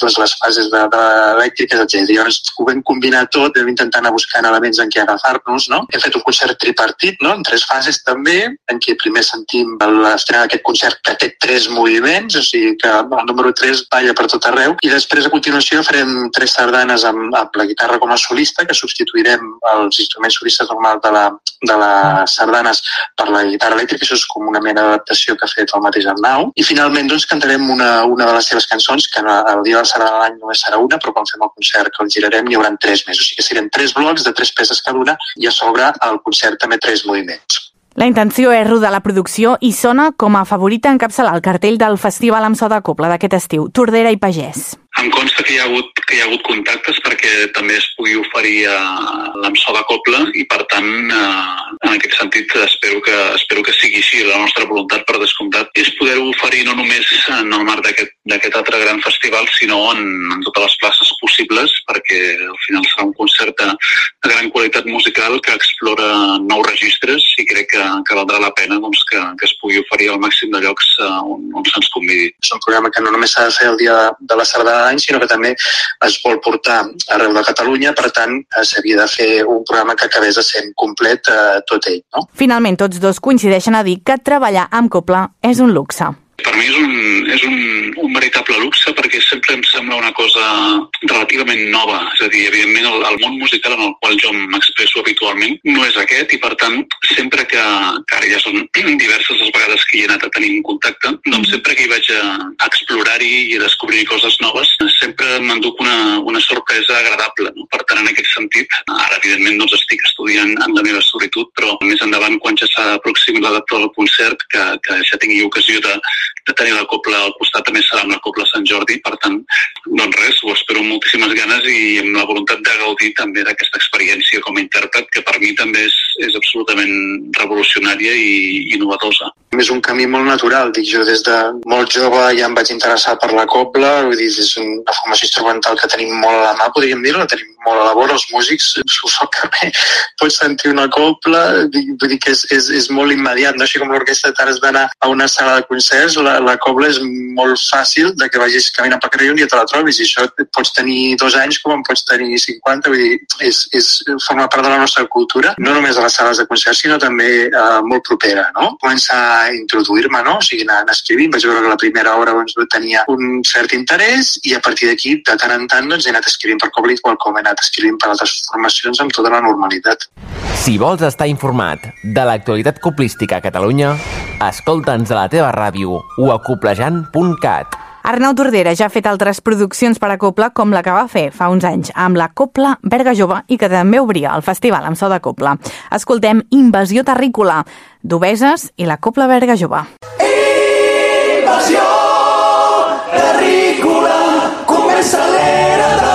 doncs les fases de, de elèctriques, etc. Llavors ho vam combinar tot, vam intentar anar buscant elements en què agafar-nos, no? Hem fet un concert tripartit, no?, en tres fases també, en què primer sentim l'estrena d'aquest concert que té tres moviments, o sigui que el número 3 després balla per tot arreu i després a continuació farem tres sardanes amb, amb la guitarra com a solista que substituirem els instruments solistes normals de, la, de les sardanes per la guitarra elèctrica, això és com una mena d'adaptació que ha fet el mateix Arnau i finalment doncs cantarem una, una de les seves cançons que el dia de la sardana de l'any només serà una però quan fem el concert que el girarem hi haurà tres més, o sigui que serien tres blocs de tres peces cada una i a sobre el concert també tres moviments. La intenció és rodar la producció i sona com a favorita encapçalar el cartell del Festival amb so de Copla d'aquest estiu, Tordera i Pagès. Em consta que hi ha hagut, que hi ha hagut contactes perquè també es pugui oferir a l'AMSO de Copla i, per tant, eh, en aquest sentit, espero que, espero que sigui així. La nostra voluntat, per descomptat, és poder-ho oferir no només en el marc d'aquest altre gran festival, sinó en, en totes les places possibles, perquè al final serà un concert de, de gran qualitat musical que explora nous registres i crec que, que valdrà la pena doncs, que, que es pugui oferir al màxim de llocs eh, on, on se'ns convidi. És un programa que no només s'ha de fer el dia de la sardana any, sinó que també es vol portar arreu de Catalunya, per tant, s'havia de fer un programa que acabés ser complet eh, tot ell. No? Finalment, tots dos coincideixen a dir que treballar amb Copla és un luxe. Per mi és un, és un, un veritable luxe perquè sempre em sembla una cosa relativament nova. És a dir, evidentment, el, el món musical en el qual jo m'expresso habitualment no és aquest i, per tant, sempre que, que ara ja són diverses les vegades que hi he anat a tenir un contacte, doncs sempre que hi vaig a, a explorar-hi i a descobrir coses noves, sempre m'enduc una, una sorpresa agradable. No? Per tant, en aquest sentit, ara, evidentment, doncs estic estudiant en la meva solitud, però més endavant, quan ja s'aproximi la data del concert, que, que ja tingui ocasió de, de tenir la copla al costat també serà amb la copla Sant Jordi, per tant, doncs res, ho espero amb moltíssimes ganes i amb la voluntat de gaudir també d'aquesta experiència com a intèrpret, que per mi també és, és absolutament revolucionària i innovadora. És un camí molt natural, dic jo, des de molt jove ja em vaig interessar per la copla, vull dir, és una formació instrumental que tenim molt a la mà, podríem dir, la tenim molt a la vora, els músics, s'ho so que pots sentir una copla, vull dir que és, és, és molt immediat, no? així com l'orquestra t'has d'anar a una sala de concerts, la, la cobla és molt fàcil de que vagis caminant per carrer i un dia te la trobis, i això pots tenir dos anys com en pots tenir 50, vull dir, és, és, forma part de la nostra cultura, no només a les sales de concerts, sinó també eh, molt propera, no? Començar a introduir-me, no? O sigui, anar escrivint, vaig veure que la primera obra doncs, tenia un cert interès i a partir d'aquí, de tant en tant, doncs, he anat escrivint per cobla igual com he anat escrivint per altres formacions amb tota la normalitat. Si vols estar informat de l'actualitat coplística a Catalunya, escolta'ns a la teva ràdio o a coplejant.cat. Arnau Tordera ja ha fet altres produccions per a Copla, com la que va fer fa uns anys amb la Copla Berga Jove i que també obria el festival amb so de Copla. Escoltem Invasió Terrícola, d'Obeses i la Copla Berga Jove. Invasió Terrícola, comença l'era del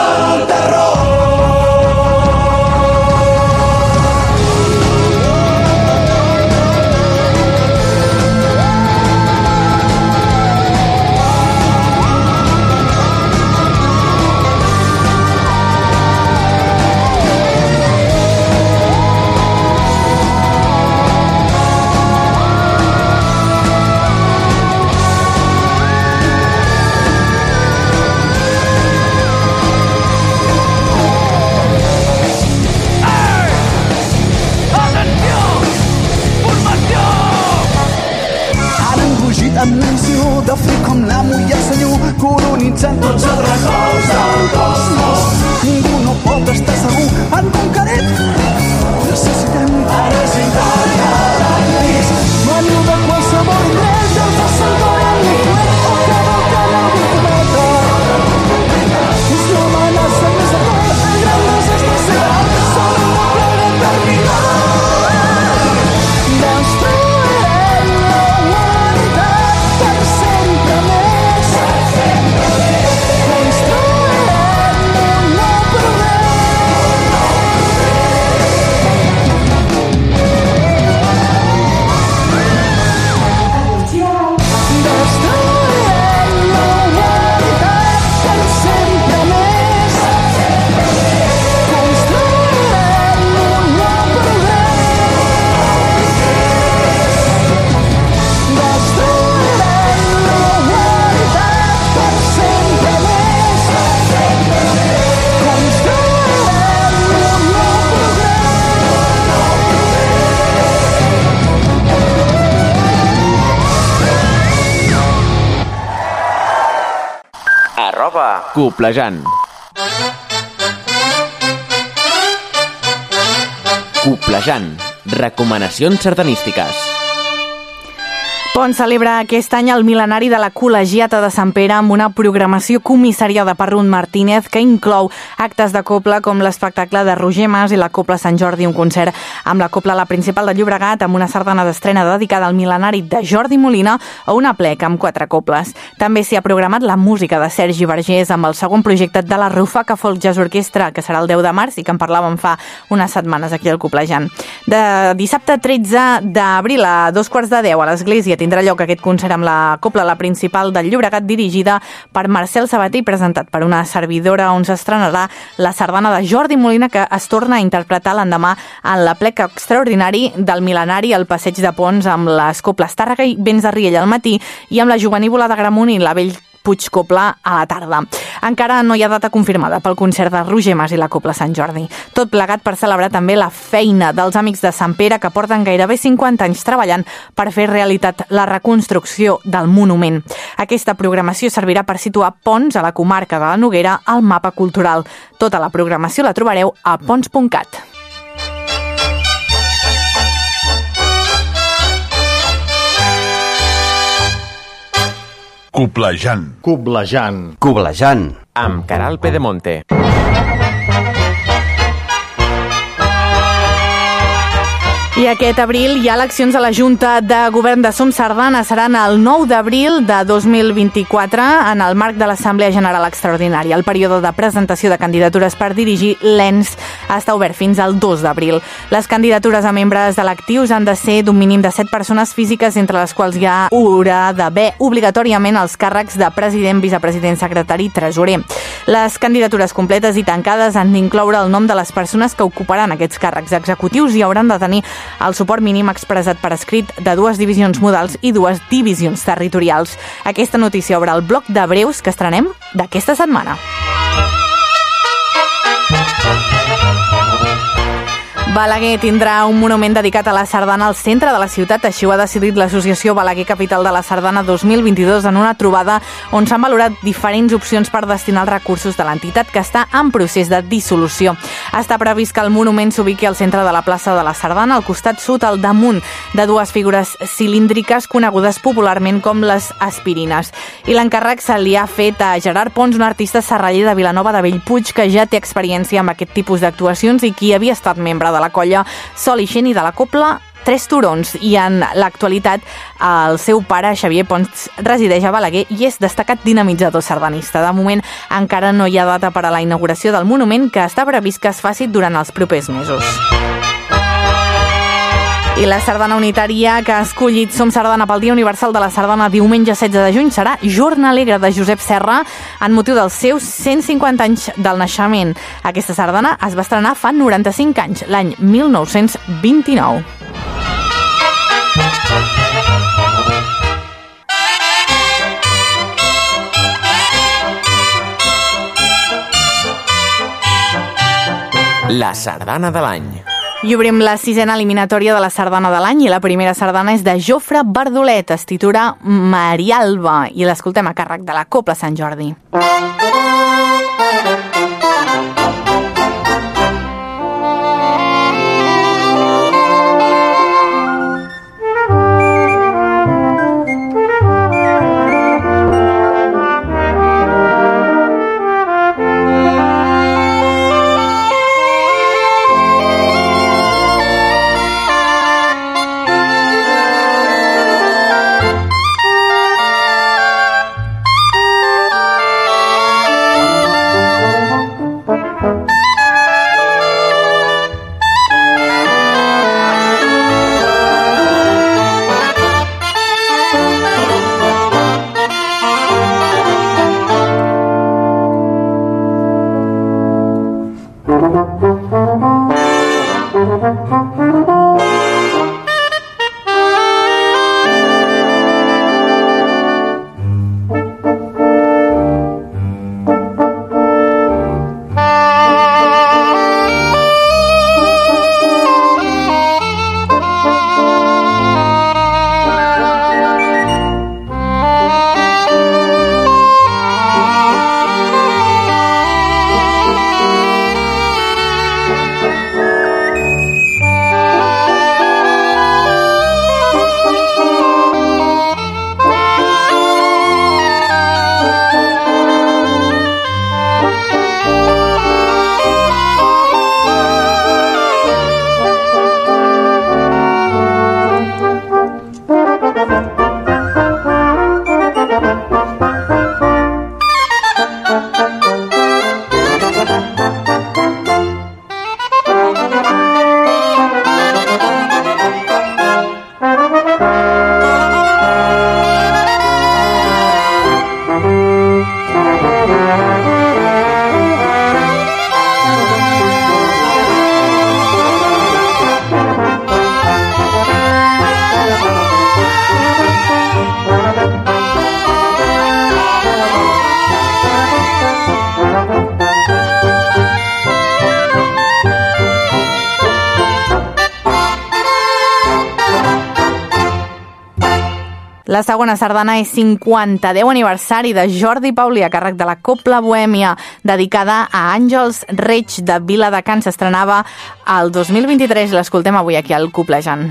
tots els records del cosmos. Ningú no pot estar segur en un cas Coplejant. Coplejant. Recomanacions sardanístiques. Pont celebra aquest any el mil·lenari de la Col·legiata de Sant Pere amb una programació comissariada per Runt Martínez que inclou actes de copla com l'espectacle de Roger Mas i la Copla Sant Jordi, un concert amb la Copla La Principal de Llobregat amb una sardana d'estrena dedicada al mil·lenari de Jordi Molina o una plec amb quatre coples. També s'hi ha programat la música de Sergi Vergés amb el segon projecte de la Rufaca Folk Jazz Orquestra, que serà el 10 de març i que en parlàvem fa unes setmanes aquí al Coplejant. De dissabte 13 d'abril a dos quarts de 10 a l'església tindrà lloc aquest concert amb la Copla, la principal del Llobregat, dirigida per Marcel Sabater i presentat per una servidora on s'estrenarà la sardana de Jordi Molina que es torna a interpretar l'endemà en la pleca extraordinari del mil·lenari al Passeig de Pons amb les Coples Tàrrega i Vents de Riella al matí i amb la Juvenívola de Gramunt i la Vell Puigcopla a la tarda. Encara no hi ha data confirmada pel concert de Roger Mas i la Copla Sant Jordi. Tot plegat per celebrar també la feina dels amics de Sant Pere que porten gairebé 50 anys treballant per fer realitat la reconstrucció del monument. Aquesta programació servirà per situar Pons a la comarca de la Noguera al mapa cultural. Tota la programació la trobareu a pons.cat. Coplejant. Coblejant. Coblejant. Amb Caral Pedemonte. I aquest abril hi ha eleccions a la Junta de Govern de Som Sardana. Seran el 9 d'abril de 2024 en el marc de l'Assemblea General Extraordinària. El període de presentació de candidatures per dirigir l'ENS està obert fins al 2 d'abril. Les candidatures a membres electius han de ser d'un mínim de 7 persones físiques, entre les quals hi haurà d'haver obligatòriament els càrrecs de president, vicepresident, secretari i tresorer. Les candidatures completes i tancades han d'incloure el nom de les persones que ocuparan aquests càrrecs executius i hauran de tenir el suport mínim expressat per escrit de dues divisions modals i dues divisions territorials. Aquesta notícia obre el bloc de breus que estrenem d'aquesta setmana. Balaguer tindrà un monument dedicat a la sardana al centre de la ciutat, així ho ha decidit l'associació Balaguer Capital de la Sardana 2022 en una trobada on s'han valorat diferents opcions per destinar els recursos de l'entitat que està en procés de dissolució. Està previst que el monument s'ubiqui al centre de la plaça de la Sardana, al costat sud, al damunt de dues figures cilíndriques conegudes popularment com les aspirines. I l'encàrrec se li ha fet a Gerard Pons, un artista serraller de Vilanova de Bellpuig que ja té experiència amb aquest tipus d'actuacions i qui havia estat membre de la colla Sol i Xeni de la Copla Tres Turons i en l'actualitat el seu pare Xavier Pons resideix a Balaguer i és destacat dinamitzador sardanista. De moment encara no hi ha data per a la inauguració del monument que està previst que es faci durant els propers mesos. I la sardana unitària que ha escollit Som Sardana pel Dia Universal de la Sardana diumenge 16 de juny serà Jorn Alegre de Josep Serra en motiu dels seus 150 anys del naixement. Aquesta sardana es va estrenar fa 95 anys, l'any 1929. La sardana de l'any. I obrim la sisena eliminatòria de la sardana de l'any i la primera sardana és de Jofre Bardolet, es titula Marialba i l'escoltem a càrrec de la Copla Sant Jordi. La segona sardana és 50, 10 aniversari de Jordi Pauli a càrrec de la Copla Bohèmia, dedicada a Àngels Reig de Vila de Can. S'estrenava el 2023 i l'escoltem avui aquí al Coplejant.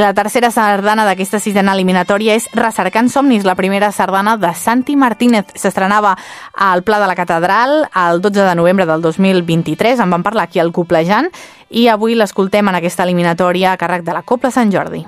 La tercera sardana d'aquesta sisena eliminatòria és Recercant somnis, la primera sardana de Santi Martínez. S'estrenava al Pla de la Catedral el 12 de novembre del 2023. En vam parlar aquí al Coplejant i avui l'escoltem en aquesta eliminatòria a càrrec de la Copla Sant Jordi.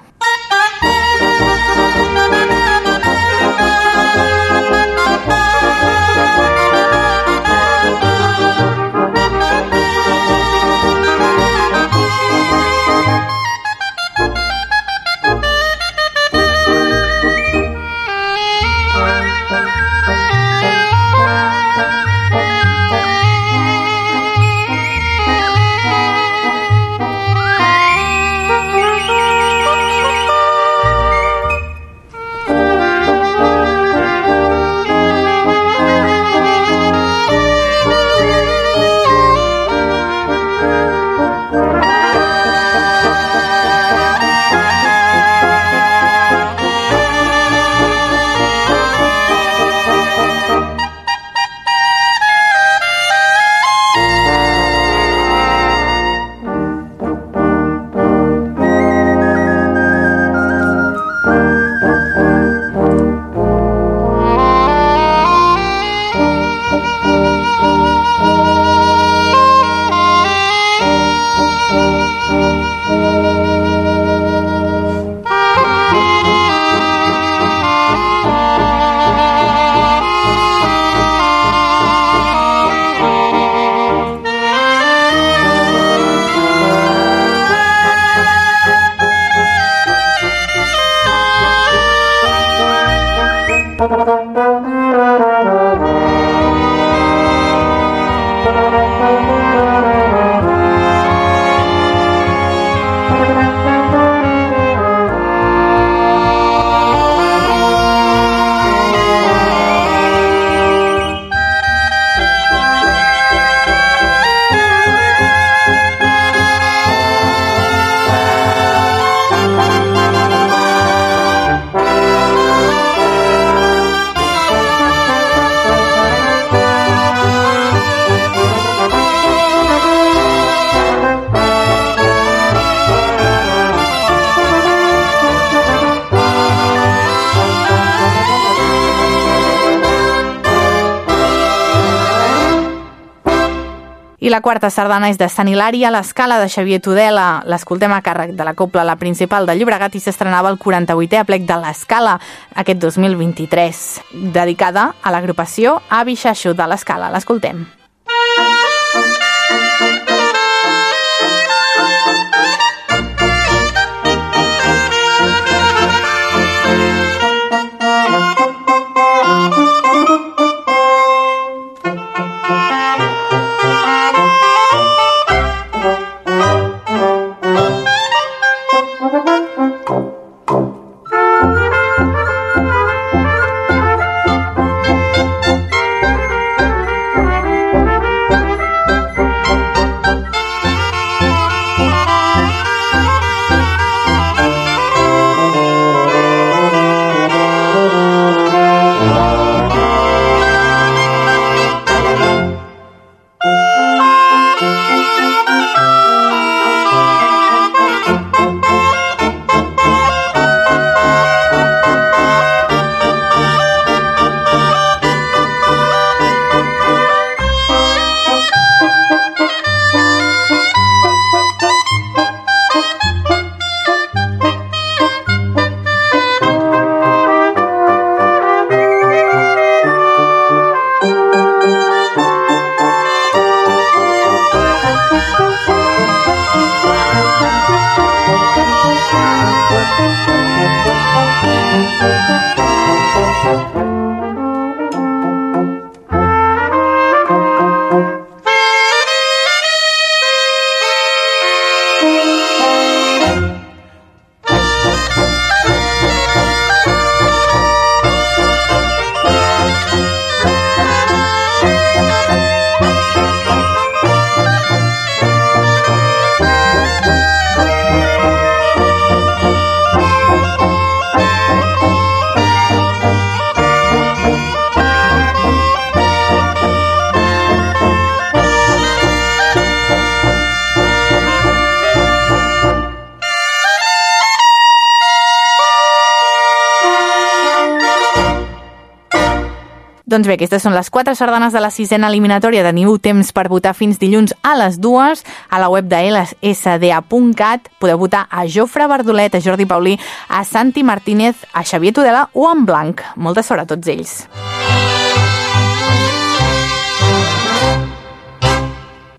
La quarta sardana és de Sant Hilari a l'Escala de Xavier Tudela. L'escoltem a càrrec de la Copla, la principal de Llobregat, i s'estrenava el 48è aplec de l'Escala aquest 2023, dedicada a l'agrupació Avi Xaixo de l'Escala. L'escoltem. Doncs bé, aquestes són les quatre sardanes de la sisena eliminatòria. Teniu temps per votar fins dilluns a les dues a la web de lsda.cat. Podeu votar a Jofre Verdolet, a Jordi Paulí, a Santi Martínez, a Xavier Tudela o en Blanc. Molta sort a tots ells.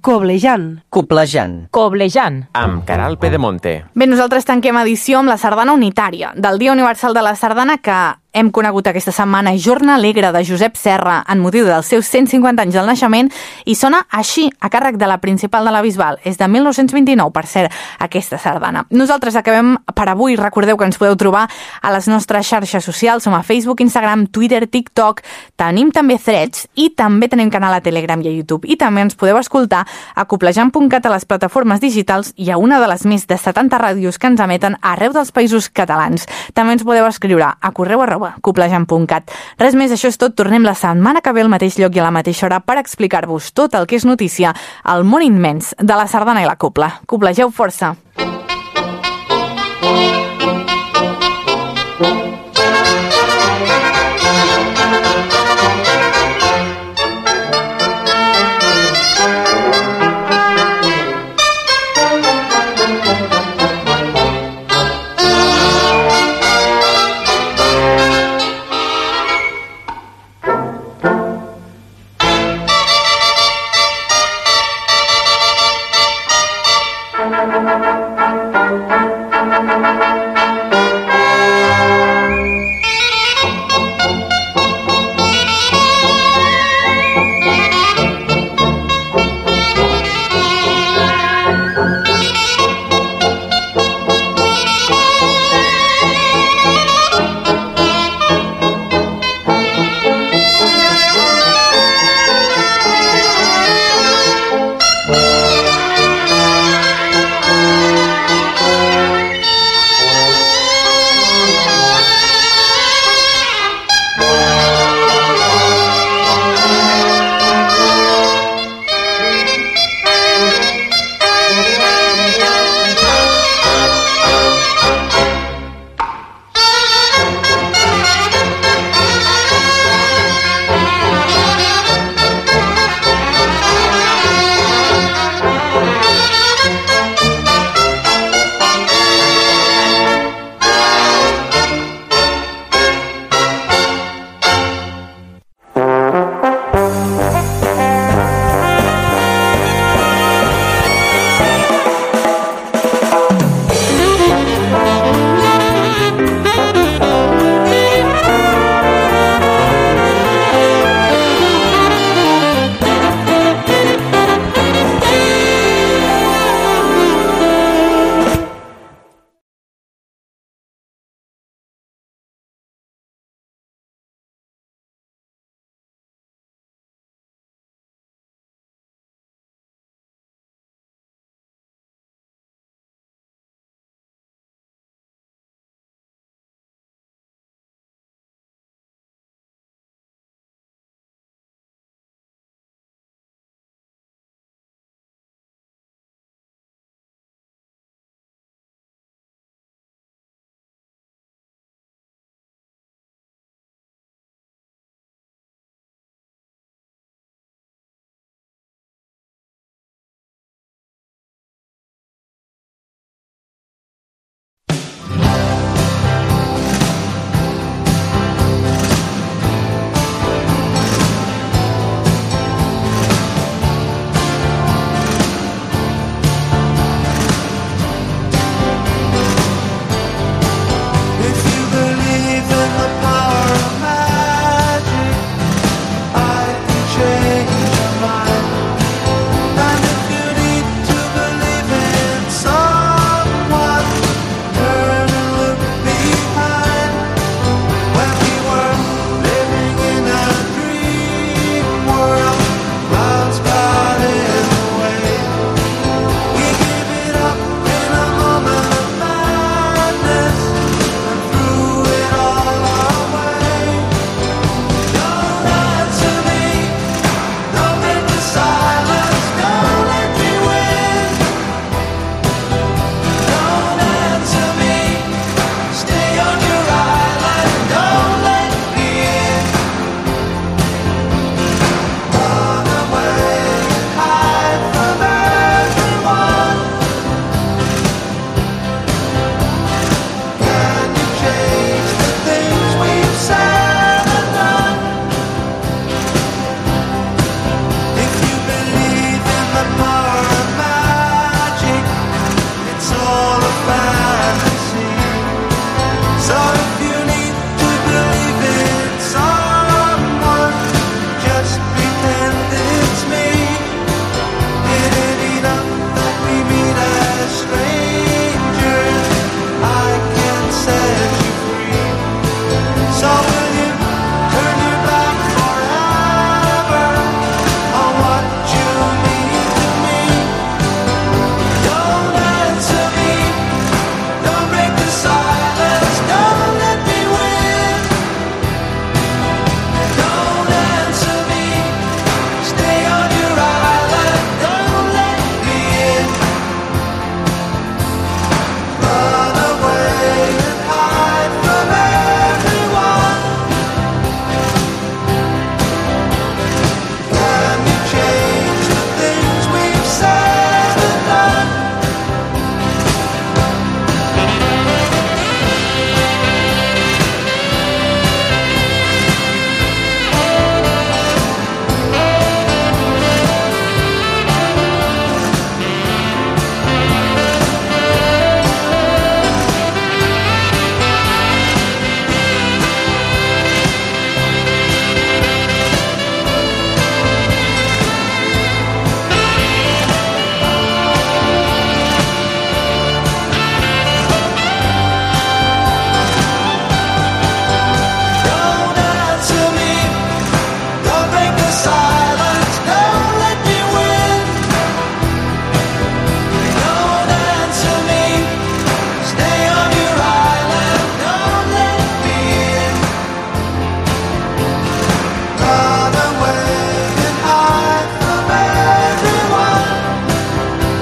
Coblejant. Coblejant. Coblejant. Amb Caral Pedemonte. Bé, nosaltres tanquem edició amb la sardana unitària del Dia Universal de la Sardana que hem conegut aquesta setmana Jorna Alegre de Josep Serra en motiu dels seus 150 anys del naixement i sona així, a càrrec de la principal de la Bisbal. És de 1929, per cert, aquesta sardana. Nosaltres acabem per avui. Recordeu que ens podeu trobar a les nostres xarxes socials. Som a Facebook, Instagram, Twitter, TikTok. Tenim també threads i també tenim canal a Telegram i a YouTube. I també ens podeu escoltar a coplejant.cat a les plataformes digitals i a una de les més de 70 ràdios que ens emeten arreu dels països catalans. També ens podeu escriure a correu arroba arroba coplejant.cat. Res més, això és tot. Tornem la setmana que ve al mateix lloc i a la mateixa hora per explicar-vos tot el que és notícia al món immens de la sardana i la copla. Coplegeu força! Thank you.